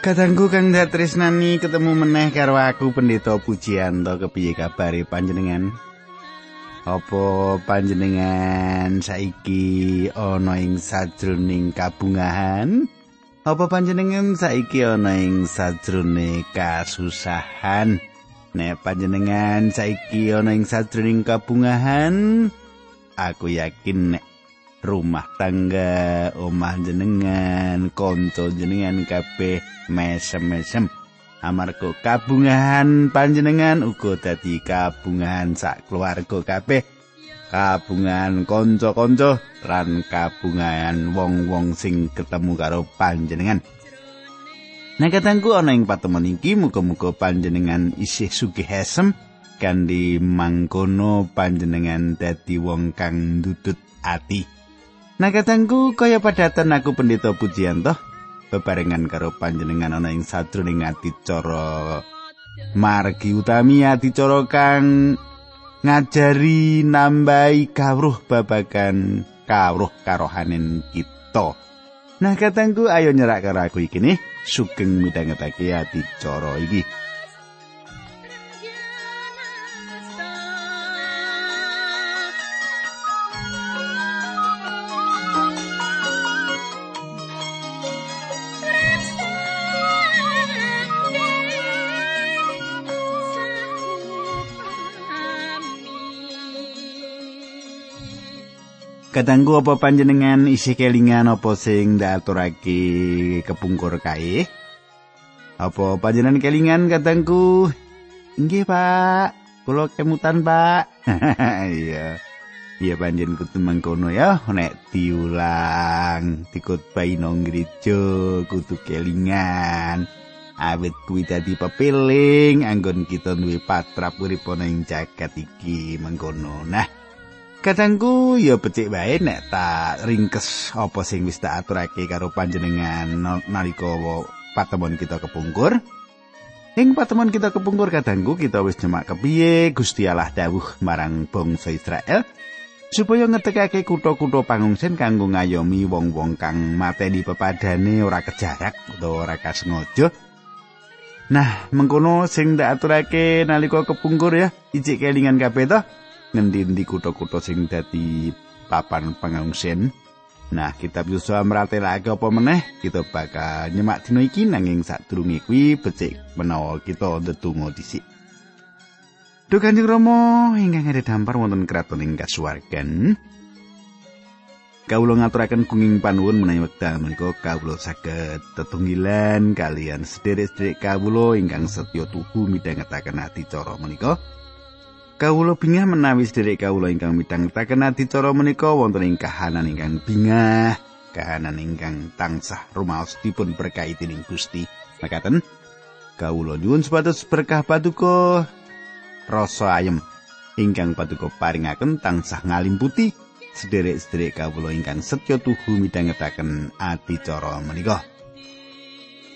Kadangku kang datresnani ketemu meneh karo aku Pendeta Pujianto kepiye kabare panjenengan? Apa panjenengan saiki ana ing sajroning kabungahan? Apa panjenengan saiki ana ing sajrone kasusahan? Nek panjenengan saiki ana ing sajroning kabungahan, aku yakin nek rumah tangga, omah jenengan, kanca jenengan kabeh mesem-mesem. Amarga kabungahan panjenengan uga dadi kabungahan sak keluarga kabeh. Kabungahan kanca-kanca lan kabungahan wong-wong sing ketemu karo panjenengan. Nek katangku ana ing patemon iki muga-muga panjenengan isih sugih esem kanthi mangkono panjenengan dadi wong kang ndudut ati. Nah katangku kaya padatan aku pendeta pujianto bebarengan karo panjenengan ana ing sadroning adicara margi utami adicara kang ngajari nambahi kawruh babagan kawruh karohanen kita. Nah katangku ayo nyerak karo aku iki nih sugeng midhangetake adicara iki. Kadangku apa panjenengan isi kelingan apa sing ndaturake kepungkur kae? Apa panjenengan kelingan kadangku? Nggih, Pak. Kula kemutan, Pak. Iya. Iya panjen kudu mengkono ya, nek diulang, dikutbahi nang gereja kudu kelingan. Awit kuwi dadi pepiling anggon kita duwe patrap urip ana ing jagat iki mengkono. Nah, Kadangku ya becik wae nek tak ringkes apa sing wis tak aturake karo panjenengan nalika patemon kita kepungkur. Ing patemon kita kepungkur kadangku kita wis nyemak kepiye Gusti Allah dawuh marang bangsa Israel supaya ngetekake kutha-kutha pangungsen kanggo ngayomi wong-wong kang mateni pepadane ora kejarak utawa ora kasengaja. Nah, mengkono sing tak aturake nalika kepungkur ya, ijik kelingan kabeh to. Ngendi-endi kutha-kutha sing dadi papan pangungsen. Nah, kitab Yosua meratelake apa meneh? Kita bakal nyemak dina iki nanging sadurunge kuwi becik menawa kita ndedonga dhisik. Duh Kanjeng Rama ingkang ada dampar wonten kraton ing kasuwargan. Kawula ngaturaken kenging panuwun menawi wekdal menika kawula saged tetunggilan kalian sederek-sederek kawula ingkang setya tuhu midhangetaken ati cara menika. Kawula bingah menawi sedherek kawula ingkang midhangetaken adicara menika wonten ing kahanan ingkang bingah, kahanan ingkang tansah rumaos dipun berkahi dening Gusti. Makaten kawula nyuwun supados berkah paduka rasa ayem ingkang paduka paringaken tansah ngalimputi sederek-sederek kawula ingkang setya tuhu midhangetaken adicara menika.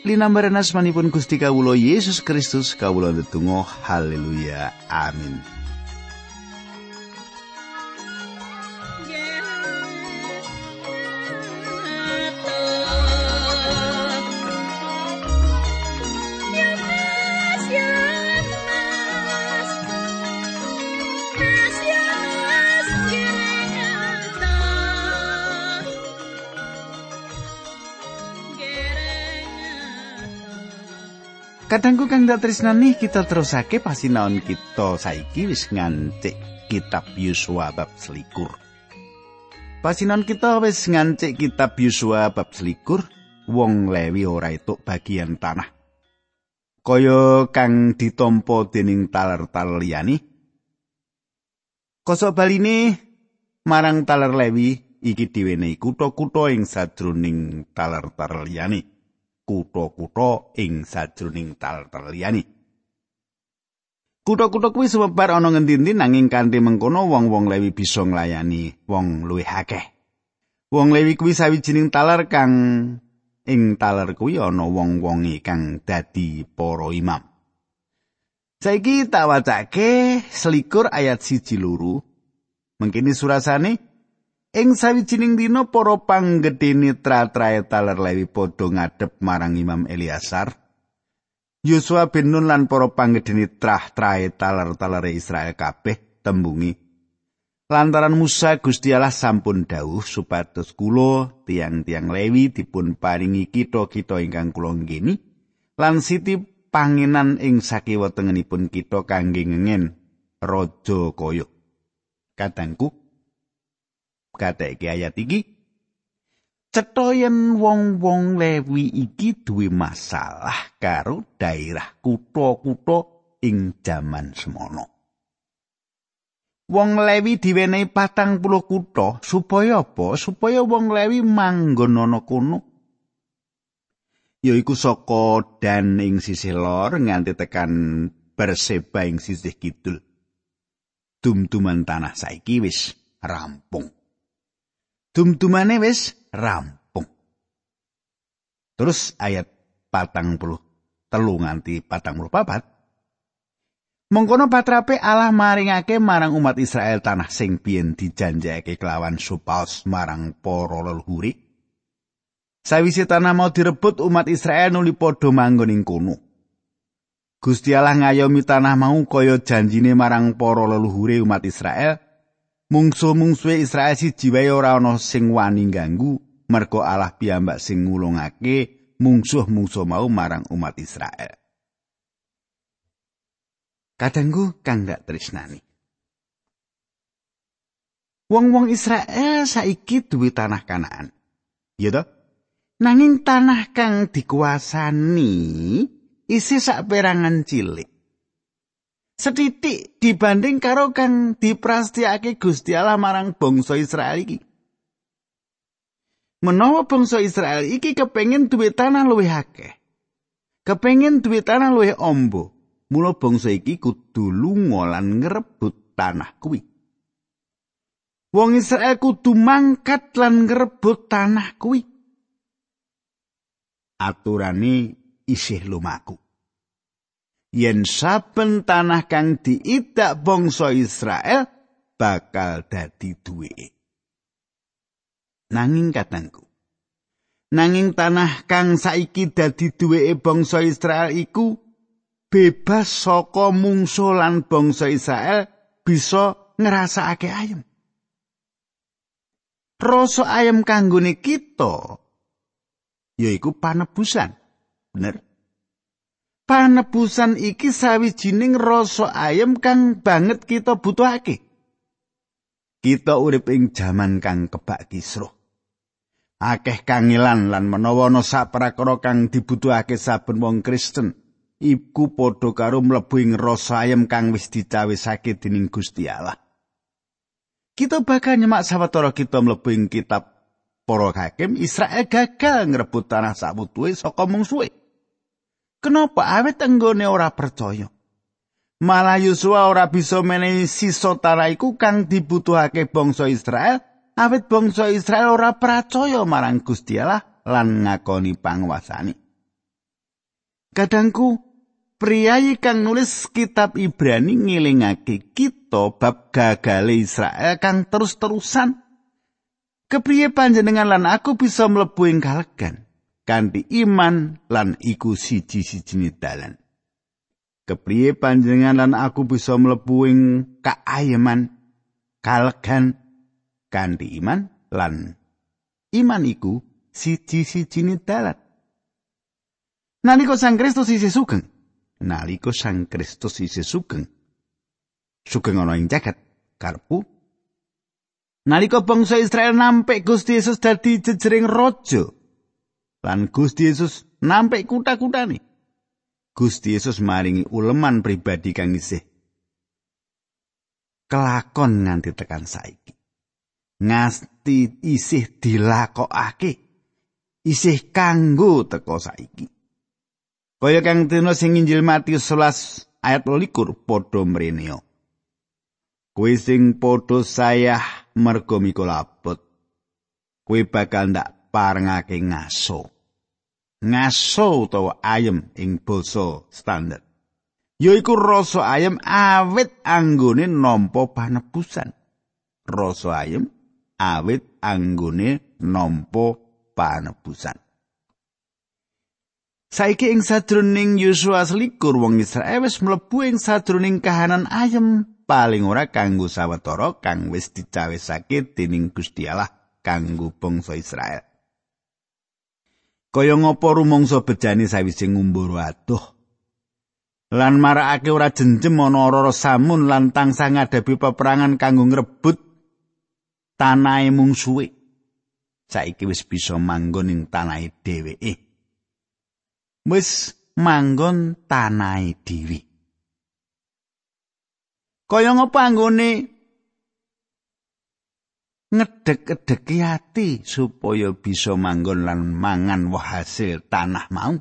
Linambaran asmanipun Gusti kawula Yesus Kristus kawula ndedonga haleluya amin. Kadangku kang dak tresnani kita terusake pasinaon kita saiki wis ngancik kitab Yosua bab selikur. Pasinaon kita wis ngancik kitab Yosua bab selikur, wong Lewi ora etuk bagian tanah. Kaya kang ditampa dening taler-taler liyane. Kosok baline marang taler Lewi iki diwenehi kutha-kutha ing sadroning taler-taler liyane. Kutha-kutha ing sajroning tal-tal liyane. Kutha-kutha kuwi sumebar ana ngendi-endi nanging kanthi mengkono wong-wong Lewi bisa nglayani wong luwih akeh. Wong Lewi kuwi sawijining taler kang ing taler kuwi ana wong-wonge kang dadi para imam. Saiki tak wacake selikur ayat siji loro. Mengkini surasane Ing sawijining dina para panggedhene tra-trae taler Lewi padha ngadep marang Imam Eliasar. Yosua bin Nun lan para panggedhene trah-trae taler-talere Israel kabeh tembungi Lantaran Musa Gusti Allah sampun dawuh supados kula tiang-tiang Lewi dipun paringi kita-kita ingkang kula ngeni lan siti pangenan ing sakiwa tengenipun kita kangge ngengen raja kaya katangku kateke ayat iki cetoyen wong-wong lewi iki duwe masalah karo daerah kutha-kutha ing jaman semono Wong Lewi diwenehi patang puluh kutha supaya apa? Supaya wong Lewi manggon ana kono. Yaiku saka dan ing sisih lor nganti tekan Berseba ing sisih kidul. Dum-duman tanah saiki wis rampung. Dum-dumane wis rampung. Terus ayat patang puluh telu nganti patang puluh papat. Mengkono patrape Allah maringake marang umat Israel tanah sing biyen dijanjake kelawan supaus marang para leluhur. Sawise tanah mau direbut umat Israel nuli padha manggon ing kono. Gusti Allah ngayomi tanah mau kaya janjine marang para leluhure umat Israel mungsu-mungsuhe Israel siji wae ora ana sing wani ganggu merga Allah piyambak sing ngulungake mungsuh-mungsuh mau marang umat Israel. Kadangku kang gak tresnani. Wong-wong Israel saiki duwe tanah Kanaan. Ya toh? Nanging tanah kang dikuasani isi sak perangan cilik. Setitik dibanding karo kang diprastiake Gusti Allah marang bangsa Israel iki. Menawa bangsa Israel iki kepengin duwe tanah luwih akeh. Kepengin duwe tanah luwih ombo. Mula bangsa iki kudu lunga lan ngrebut tanah kuwi. Wong Israel kudu mangkat lan ngrebut tanah kuwi. Aturane isih lumaku. Yen saben tanah kang diidak bangsa Israel bakal dadi duwe. Nanging katangku. Nanging tanah kang saiki dadi duweke bangsa Israel iku bebas saka mungsu lan bangsa Israel bisa ngrasakake ayem. Rasa ayem kanggone kita yaiku panebusan. Bener? Panebusan iki sawijining rasa ayem kang banget kita butuhake. Kita urip ing jaman kang kebak kisruh. Akeh kangilan lan menawa ana saprakara kang dibutuhake saben wong Kristen, iku padha karo mlebu ing rasa ayem kang wis dicawisake dening Gusti Allah. Kita bakal nyemak sawetara kita mlebu ing kitab Para Hakim Israel gagal ngrebut tanah sabutuhe saka mungsuhe. Kenapa awet tenggone ora percaya? Malah Yosua ora bisa menehi sisa tanah iku kang dibutuhake bangsa Israel, awet bangsa Israel ora percaya marang Gusti Allah lan ngakoni panguasani. Kadangku priyayi kang nulis kitab Ibrani ngelingake kita bab gagale Israel kang terus-terusan. Kepriye panjenengan lan aku bisa mlebu ing kalegan? Kanthi iman lan iku siji-sijine dalan. Kepriye panjenengan lan aku bisa mlebu ing kaayeman kalegan kanthi iman lan iman iku siji-sijine dalan. Nalika Sang Kristus isih sugeng, nalika Sang Kristus isih sugeng, sugeng ana ing jagat karpu Nalika bangsa Israel nampik Gusti Yesus dadi jejering raja, lan Gusti Yesus nampik kutha-kuthane. Gusti Yesus maringi uleman pribadi kang isih kelakon nganti tekan saiki. Ngasti isih dilakokake. Isih kanggo teko saiki. Kaya kang dina sing Injil Matius 11 ayat 12 padha mrene. Kuwi sing padha sayah merga mikul abot. Kuwi bakal ndak parengake ngaso. Ngaso utawa ayem ing basa standar. Yaiku rasa ayem awit anggone nampa panebusan. Rasa ayem awit anggone nampa panebusan. Saiki ing sadroning Yosua selikur wong Israel wis mlebu ing sadroning kahanan ayem paling ora kanggo sawetara kang wis dicawisake dening Gusti Allah kanggo bangsa Israel. Kaya ngapa rumangsa bejane sawise ngumbara adoh lan marakake ora jenjem ana ora samun lan tansah ngadapi peperangan kanggo ngrebut tanahe mungsuhe. Saiki wis bisa manggon ing tanahe dheweke. Wis manggon tanahe dhewe. Kaya ngapa anggone ngedek-edeki ati supaya bisa manggon lan mangan woh hasil tanah mau.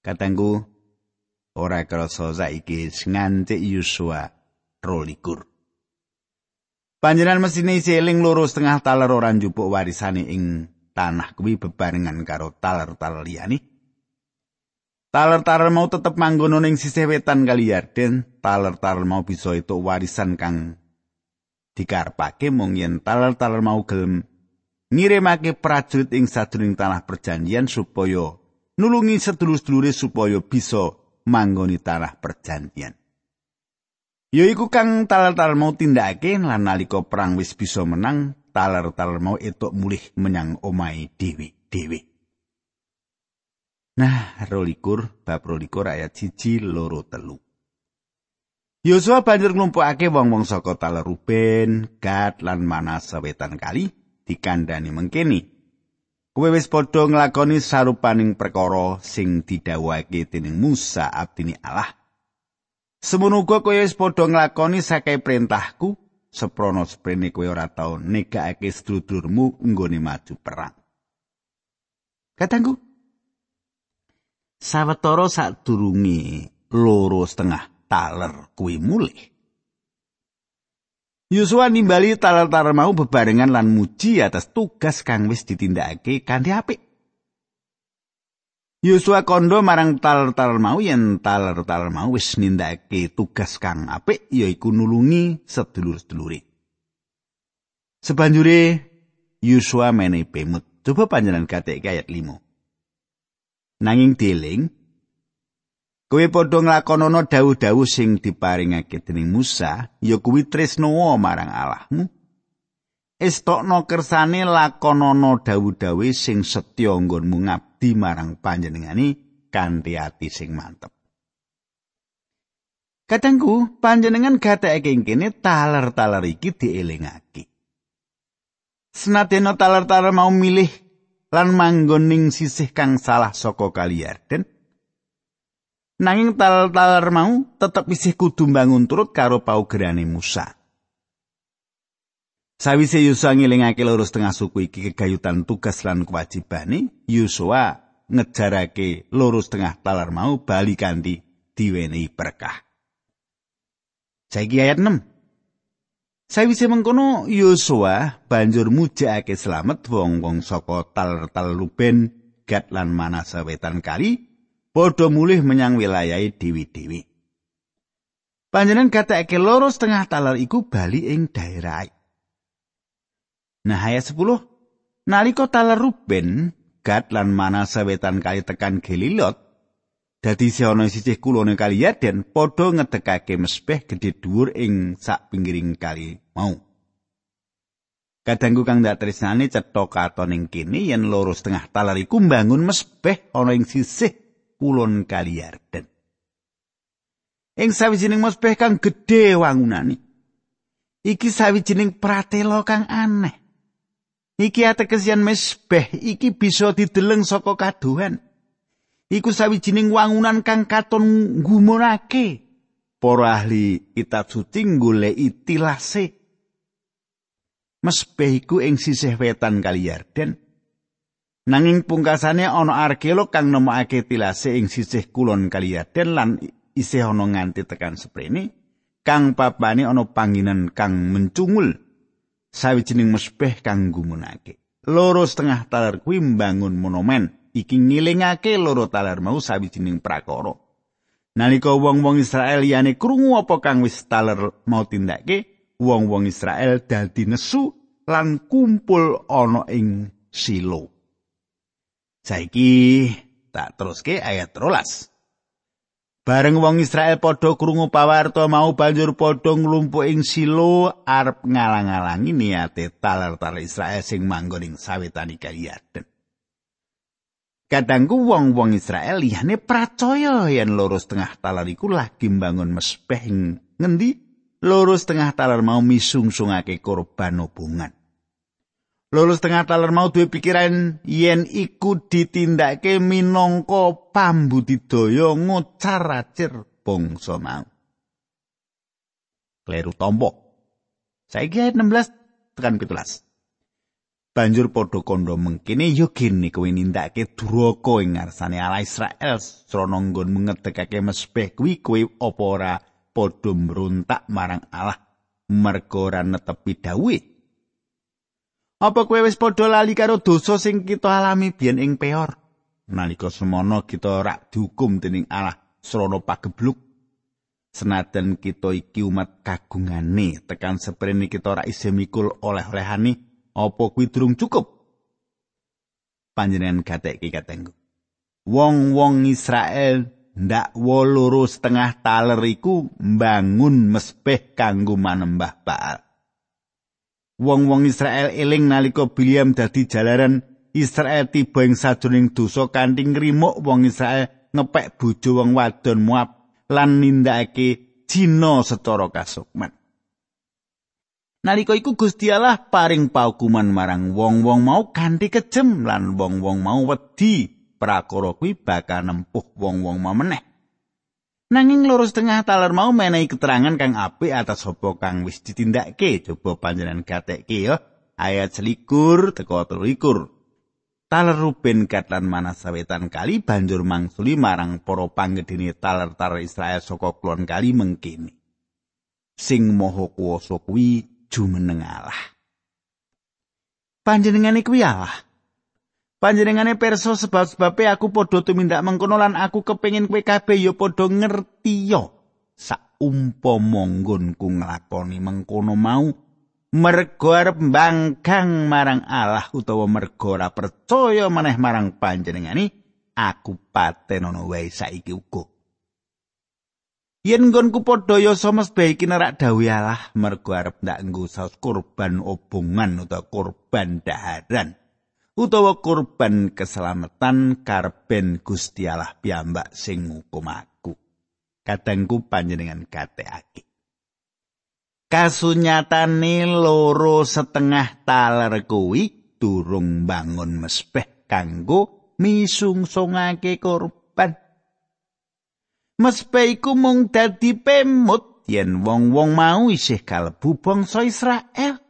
Katanggu ora krasa saiki ngancik Yusua rolikur. Panjenengan mesine isi eling loro setengah taler ora njupuk warisane ing tanah kuwi bebarengan karo taler-taler liyane. Taler-taler mau tetep manggon ning sisih wetan kali Yarden, taler-taler mau bisa itu warisan kang dikarpake mung yen taler-taler mau gelem ngirimake prajurit ing sadurung tanah perjanjian supaya nulungi sedulur-sedulure supaya bisa manggoni tanah perjanjian. Yaiku kang taler-taler mau tindakake lan nalika perang wis bisa menang, taler-taler mau etuk mulih menyang omahe dewi-dewi. Nah, rolikur, bab rolikur ayat siji loro telu. Yosua banjur nglumpukake wong-wong saka Taler Ruben, Gad lan Manas wetan kali dikandani mengkeni. Kowe wis padha nglakoni sarupaning perkara sing didhawuhake dening Musa abdini Allah. Semono uga kowe wis padha nglakoni sakai perintahku, seprono sprene kowe ora tau negakake sedulurmu nggone maju perang. Katanggu, sawetara sadurunge loro setengah taler kuwi mulih. Yusua nimbali taler-taler mau bebarengan lan muji atas tugas kang wis ditindakake kanthi apik. Yusua kondo marang taler-taler mau yen taler-taler mau wis nindakake tugas kang apik yaiku nulungi sedulur-sedulure. Sebanjure Yusua mene pemut. Coba panjenengan katik ayat 5. Nanging deling Kowe padha nglakonana dawuh-dawuh sing diparingake dening Musa, ya kuwi tresnawa marang Allahmu. Estokno kersane lakonana dawuh-dawuh sing setya nggonmu ngabdi marang panjenengani kanthi ati sing mantep. Katengku, panjenengan gatekake kene taler-taler iki dielingake. Senadyan taler-taler mau milih lan manggon ning sisih kang salah saka kali Yarden, Nanging tal-taler mau tetep isih kudu bangun turut karo paugerane Musa. Sawise Yusua ngilingake loro setengah suku iki kegayutan tugas lan kewajibane, Yusua ngejarake loro setengah taler mau bali kanthi diwenehi berkah. Saiki ayat 6. Sawise mengkono Yosua banjur mujakake slamet wong-wong saka taler-taler Ruben, Gad lan Manase wetan kali padha mulih menyang wilayahe dewi-dewi. Panjenengan katakake loro setengah taler iku bali ing daerah. Nah ayat 10 nalika taler Ruben, Gad lan Manase wetan kali tekan Gelilot, dadi ana sisih kulone kali Yarden padha ngedekake mesbeh gedhe dhuwur ing sak pinggiring kali mau. Kadangku kang dak tresnane cetha katon ing kene yen loro setengah taler iku mbangun mesbeh ana ing sisih kulon kali Yarden. Ing sawijining mesbeh kang gedhe wangunane. Iki sawijining pratela kang aneh. Iki atekesian mesbeh iki bisa dideleng saka kaduhan. Iku sawijining wangunan kang katon nggumunake. Para ahli kitab suci goleki tilase. Mesbeh iku ing sisih wetan kali Yarden. Nanging pungkasane ana arkeolog kang nemokake tilase ing sisih kulon Kaliaden lan isih ana nganti tekan seprene kang papane ana pangginan kang mencungul sawijining mesbeh kang gumunake. Loro setengah taler kuwi mbangun monumen iki ngilingake loro taler mau sawijining prakara. Nalika wong-wong Israel liyane krungu apa kang wis taler mau tindake, wong-wong Israel dadi nesu lan kumpul ana ing Silo. Saiki tak teruske ayat 13. Bareng wong Israel padha krungu pawarta mau banjur padha nglumpuk ing Silo arep ngalang-alangi niate taler-taler Israel sing manggon ing sawetani kaliyaden. Kadangku wong-wong Israel liyane percaya yen loro setengah taler iku lagi mbangun mespeh ngendi loro setengah taler mau misungsungake korban hubungan. Lulus tengah taler mau duwe pikiran yen iku ditindakake minangka pambudidaya ngocar-acir bangsa mau. Kleru tompo. Saiki ayat 16 tekan 17. Banjur padha kandha mengkene ya gene kowe nindakake duraka ing ngarsane ala Israel srana nggon mengedekake mespeh kuwi kowe apa ora padha mrontak marang Allah merga ora netepi dawuhe Apa kowe wis padha lali karo dosa sing kita alami biyen ing peor? Nalika semono kita rak dihukum dening Allah srana pagebluk. Senajan kita iki umat kagungane, tekan seprene kita ora isih mikul oleh-olehane, apa kuwi durung cukup? Panjenengan gatek iki katengku. Wong-wong Israel ndak woloro setengah taler iku mbangun mespeh kanggo manembah Baal. Wong-wong Israel eling nalika Biliam dadi jalaran Israel tiba ing sajroning dosa kanthi ngrimuk wong Israel ngepek bojo wong wadon Moab lan nindakake jina secara kasukman. Nalika iku Gusti Allah paring paukuman marang wong-wong mau kanthi kejem lan wong-wong mau wedi prakara kuwi bakal nempuh wong-wong mau meneh. Nanging loro setengah taler mau menehi keterangan kang apik atas apa kang wis ditindakke. Coba panjenengan gatekke ya. Ayat selikur teko telulikur. Taler Ruben katlan mana sawetan kali banjur mangsuli marang para panggedene taler-taler Israel saka kulon kali mengkini. Sing moho kuwasa kuwi jumeneng Allah. Panjenengane kuwi Allah. Panjenengane perso sebab-sebabe aku padha tumindak mengkono lan aku kepengin kowe kabeh ya padha ngerti yo. Saumpama nggonku nglakoni mengkono mau mergo arep mbangkang marang Allah utawa mergo ora percaya maneh marang panjenengane aku paten ana wae saiki uga. Yen nggonku padha ya semesthe iki nerak dawuh Allah mergo arep ndak nggo saus kurban obongan utawa kurban daharan. Utawa kurban keselamatan karben Gusti Allah piyambak sing ngukum aku. Kadangku panjenengan gateake. Kasunyatane loro setengah taler kuwi durung bangun mespeh kanggo misungsungake kurban. Mespeh iku mung dadi pemut yen wong-wong mau isih kalebu bangsa Israel.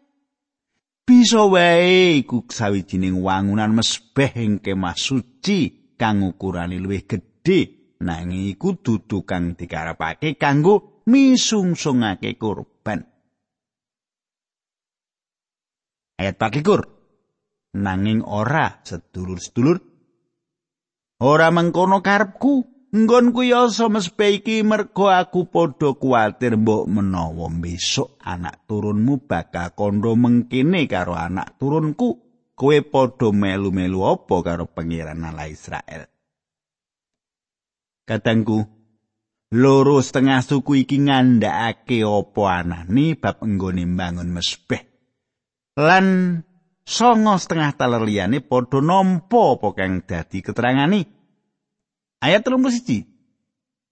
Bisa wae iku sawijining wangunan mesbeh ing kemah suci kang ukurane luwih gedhe. Nanging iku dudu kang dikarepake kanggo misungsungake kurban ayat pakikur nanging ora sedulur-sedulur. Ora mengkono karepku Nggon kuwi asa mespe iki mergo aku padha kuwatir mbok menawa besok anak turunmu bakal kondo mengkene karo anak turunku. Kowe padha melu-melu apa karo pangeran ala Israel? Kadangku loro setengah suku iki ngandhakake apa anane bab enggone mbangun mesbeh. Lan songo setengah taler liyane padha nampa apa kang dadi keterangane Ayat 31.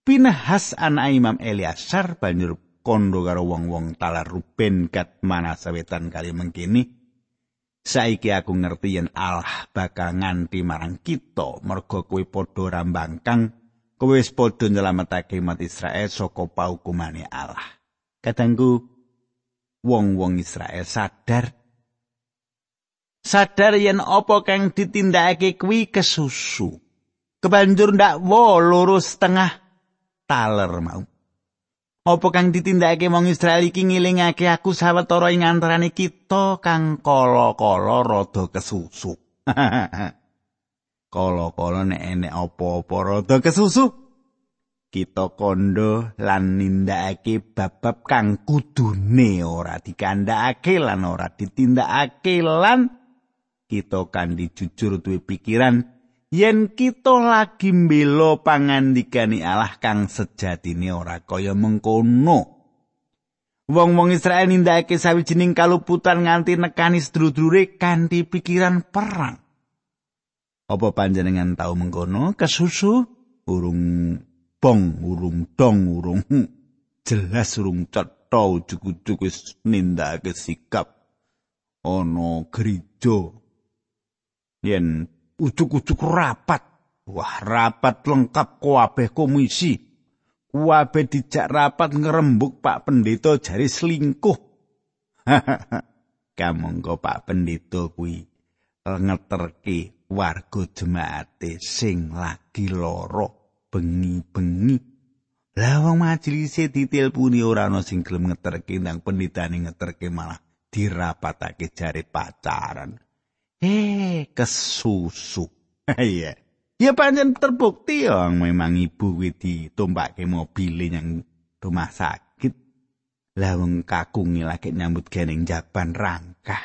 Pinahas anak Imam Eliasar banjur kondo karo wong-wong talar Ruben kat mana sawetan kali mengkini. Saiki aku ngerti yen Allah bakal nganti marang kita mergo kowe padha rambangkang kowe wis padha nyelametake umat Israel saka paukumane Allah. Kadangku wong-wong Israel sadar sadar yen apa kang ditindakake kuwi kesusu. Kebanjur ndak wo loro setengah taler mau. Apa kang ditindakake wong Israel iki ngilingake aku sawetara ing antarané kita kang kala-kala rada kesusu. Kala-kala nek enek apa-apa rada kesusu. kita kondo lan nindakake bab-bab kang kudune ora dikandhakake lan ora ditindakake lan kita kandi jujur duwe pikiran yen kita lagi mbela pangandikane Allah kang sejatine ora kaya mengkono. Wong-wong Israel nindakake sawijining kaluputan nganti nekani sedulur-dulure kanthi pikiran perang. Apa panjenengan tau mengkono? Kesusu? Urung bong urung dong urung jelas urung cetha ujug-ujug wis nindakake sikap. Ana gereja. Yen ujug-ujug rapat wah rapat lengkap kabeh komisi kabeh dijak rapat ngerembuk Pak Pendeta jari selingkuh kamangka Pak Pendeta kuwi ngeterke warga jemaate sing lagi loro bengi-bengi. Lah wong majelis ditelpuni ora ana sing gelem ngeterke nang penditane ngeterke malah dirapatake jare pacaran. Eh, kesusu. Iya. ya pancen terbukti ya memang ibu kuwi ditumpake mobil yang rumah sakit. Lah wong kakungi lagi nyambut geneng jaban rangkah.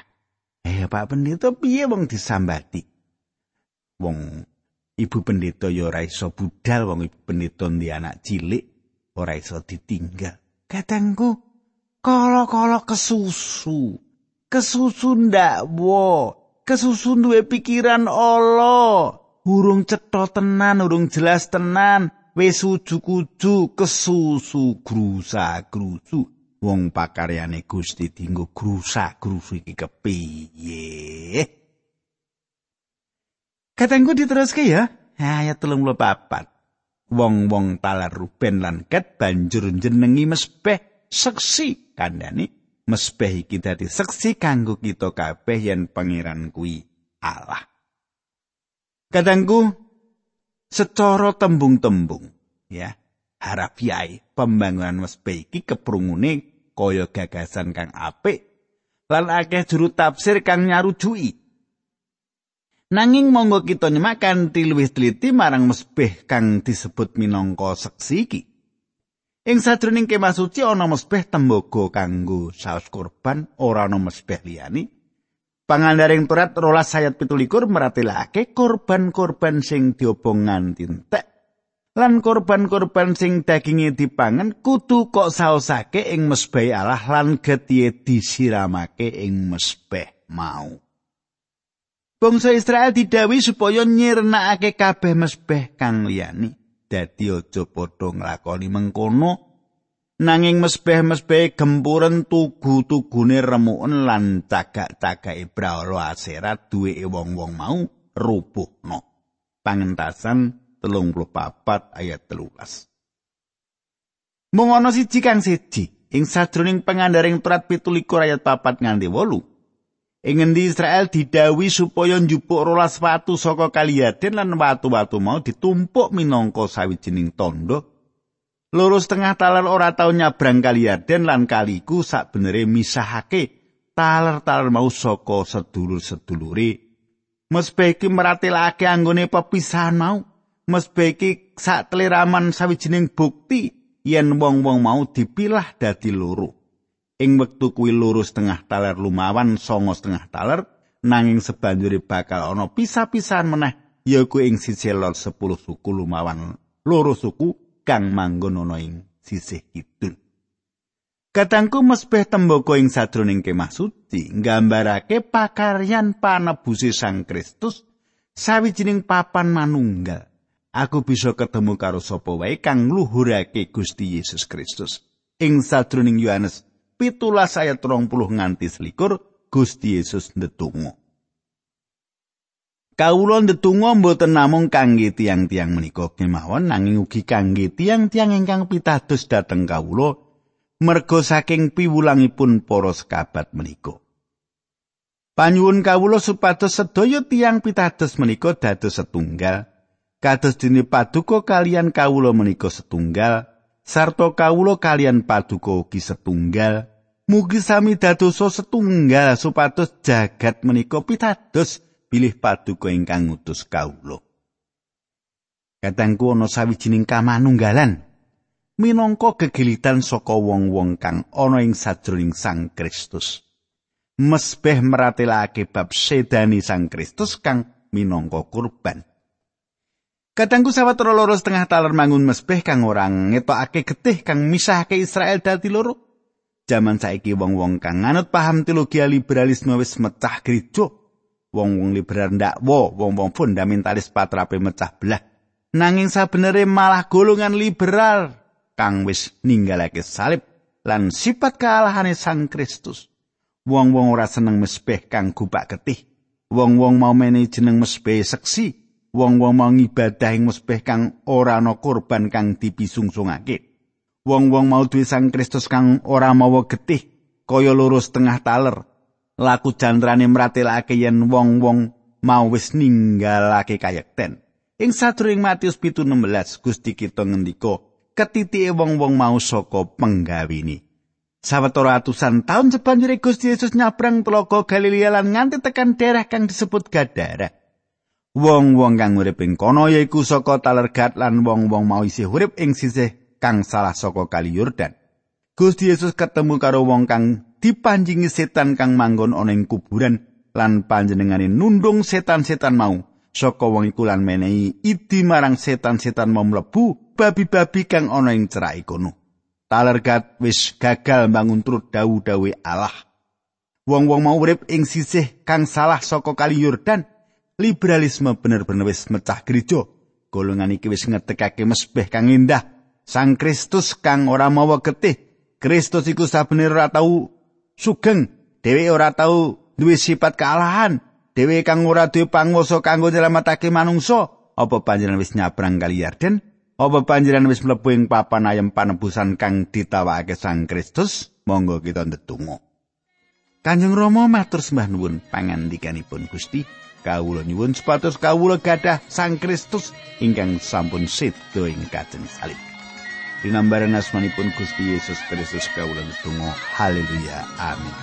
Eh, Pak Pendeta piye wong disambati? Wong ibu pendeta ya ora iso budal wong ibu pendeta ndi anak cilik ora iso ditinggal katengku kala-kala kesusu kesusu ndak wo kesusu duwe pikiran Allah urung cetha tenan urung jelas tenan wis ujuk-ujuk kesusu grusa grusu wong pakaryane Gusti dinggo grusa grusu iki kepiye Katengku diteruske ya. Ayat telung puluh papat. Wong-wong talar Ruben lan Ket banjur jenengi mesbeh seksi kandhani. Mesbeh iki dadi seksi kanggo kita kabeh yen pangeran kuwi Allah. Katengku secara tembung-tembung ya. Harafiai pembangunan mesbeh iki keprungune kaya gagasan kang apik lan akeh juru tafsir kang nyarujui Nanging monggo kita nyemakan luwih teliti marang mesbeh kang disebut minangka seksi iki. Ing sadroning kemah suci ana mesbeh tembaga kanggo saus kurban, ora ana mesbeh liyane. Pangandaring turat rolas ayat pitulikur meratelake korban-korban sing diobong nganti entek. Lan korban-korban sing daginge dipangan kudu kok saosake ing mesbeh Allah lan getihe disiramake ing mesbeh mau. Bangsa Israel didawi supaya nyirnakake kabeh mesbeh kang liyane. Dadi aja padha nglakoni mengkono nanging mesbeh-mesbeh gempuren tugu-tugune remuken lan cagak-cagake brahala aserat duwe wong-wong mau rubuhno. Pangentasan 34 ayat 13. Mung ana siji kang siji ing sajroning pengandaring turat 17 ayat 4 nganti 8. Ing ngendi Israel didawi supaya njupuk rolas watu saka kaliyaden lan watu-watu mau ditumpuk minangka sawijining tondo. Loro setengah taler ora tau nyabrang kaliyaden lan kaliku sak benere misahake taler-taler mau saka sedulur-sedulure. Iki meratelake anggone pepisahan mau. Mesbeh iki sak teliraman sawijining bukti yen wong-wong mau dipilah dadi loro. Ing wektu kuwi loro setengah taler lumawan songo setengah taler nanging sebanjuri bakal ana pisah-pisahan meneh yaiku ing sisih lor 10 suku lumawan loro suku kang manggon ana ing sisih kidul Katangku mesbeh tembaga ing sadroning kemah suci nggambarake pakaryan panebusi Sang Kristus sawijining papan manunggal. Aku bisa ketemu karo sapa wae kang ngluhurake Gusti Yesus Kristus. Ing sadroning Yohanes pitulas ayat rong puluh nganti selikur Gusti Yesus ndedonga. Kawula ndedonga mboten namung kangge tiang-tiang menika kemawon nanging ugi kangge tiang-tiang ingkang pitados dhateng kawula merga saking piwulangipun para sekabat menika. Panyuwun kawula supados sedaya tiang pitados menika dados setunggal. Kados dene paduka kalian kawula menika setunggal. Sarta kawula kalian paduka ugi setunggal mugi sami dadosa setunggal supados jagat menika pitados bilih paduka ingkang ngutus kawula katangku ana sawijining kamanunggalan minangka gegilitan saka wong-wong kang ana ing sajroning Sang Kristus. Mesbeh meratelake bab sedani Sang Kristus kang minangka kurban. Kadangku sawetara loro setengah taler mangun mesbeh kang ora ngetokake getih kang misahake Israel dadi loro. Jaman saiki wong-wong kang nganut paham teologi liberalisme wis mecah gereja. Wong-wong liberal ndakwa, wong-wong fundamentalis patrape mecah belah. Nanging sabenere malah golongan liberal kang wis ninggalake salib lan sifat kealahane Sang Kristus. Wong-wong ora seneng mesbeh kang gubak getih. Wong-wong mau menehi jeneng mesbeh seksi. Wong-wong mau ngibadah ing mesbeh kang ora ana kurban kang dipisungsungake. Wong-wong mau duwe Sang Kristus kang ora mawa getih kaya loro setengah taler. Laku jandrane mratelake yen wong-wong mau wis ninggalake kayekten. Ing sadurunge Matius 7:16 Gusti kita ngendika, "Ketitike wong-wong mau saka penggawini." Sawetara atusan taun sebanjure Gusti Yesus nyabrang telaga Galilea lan nganti tekan daerah kang disebut Gadara. Wong-wong kang urip ing kono yaiku saka Talergat lan wong-wong mau isih urip ing sisih kang salah saka Kali Yordan. Gusti Yesus ketemu karo wong kang dipanjingi setan kang manggon ana ing kuburan lan panjenengane nundung setan-setan mau saka wong iku lan menehi idi marang setan-setan mau mlebu babi-babi kang ana ing cerak kono. Talergat wis gagal bangun turut dawu-dawe Allah. Wong-wong mau urip ing sisih kang salah saka Kali Yordan liberalisme bener-bener wis mecah gereja. Golongan iki wis ngetekake mesbeh kang indah. Sang Kristus kang ora mawa getih. Kristus iku sabener ora tau sugeng. Dewe ora tau duwe sifat kealahan. Dewe kang ora duwe panguwasa kanggo nyelametake manungsa. Apa panjenengan wis nyabrang kali Yarden? Apa panjenengan wis mlebu ing papan ayem panebusan kang ditawakake Sang Kristus? Monggo kita ndedonga. Kanjeng Rama matur sembah nuwun pangandikanipun Gusti. kawula nyuwun supados kawula gadah Sang Kristus ingkang sampun sedo ing kajeng salib. Dinambaran asmanipun Gusti Yesus Kristus kawula ndonga haleluya amin.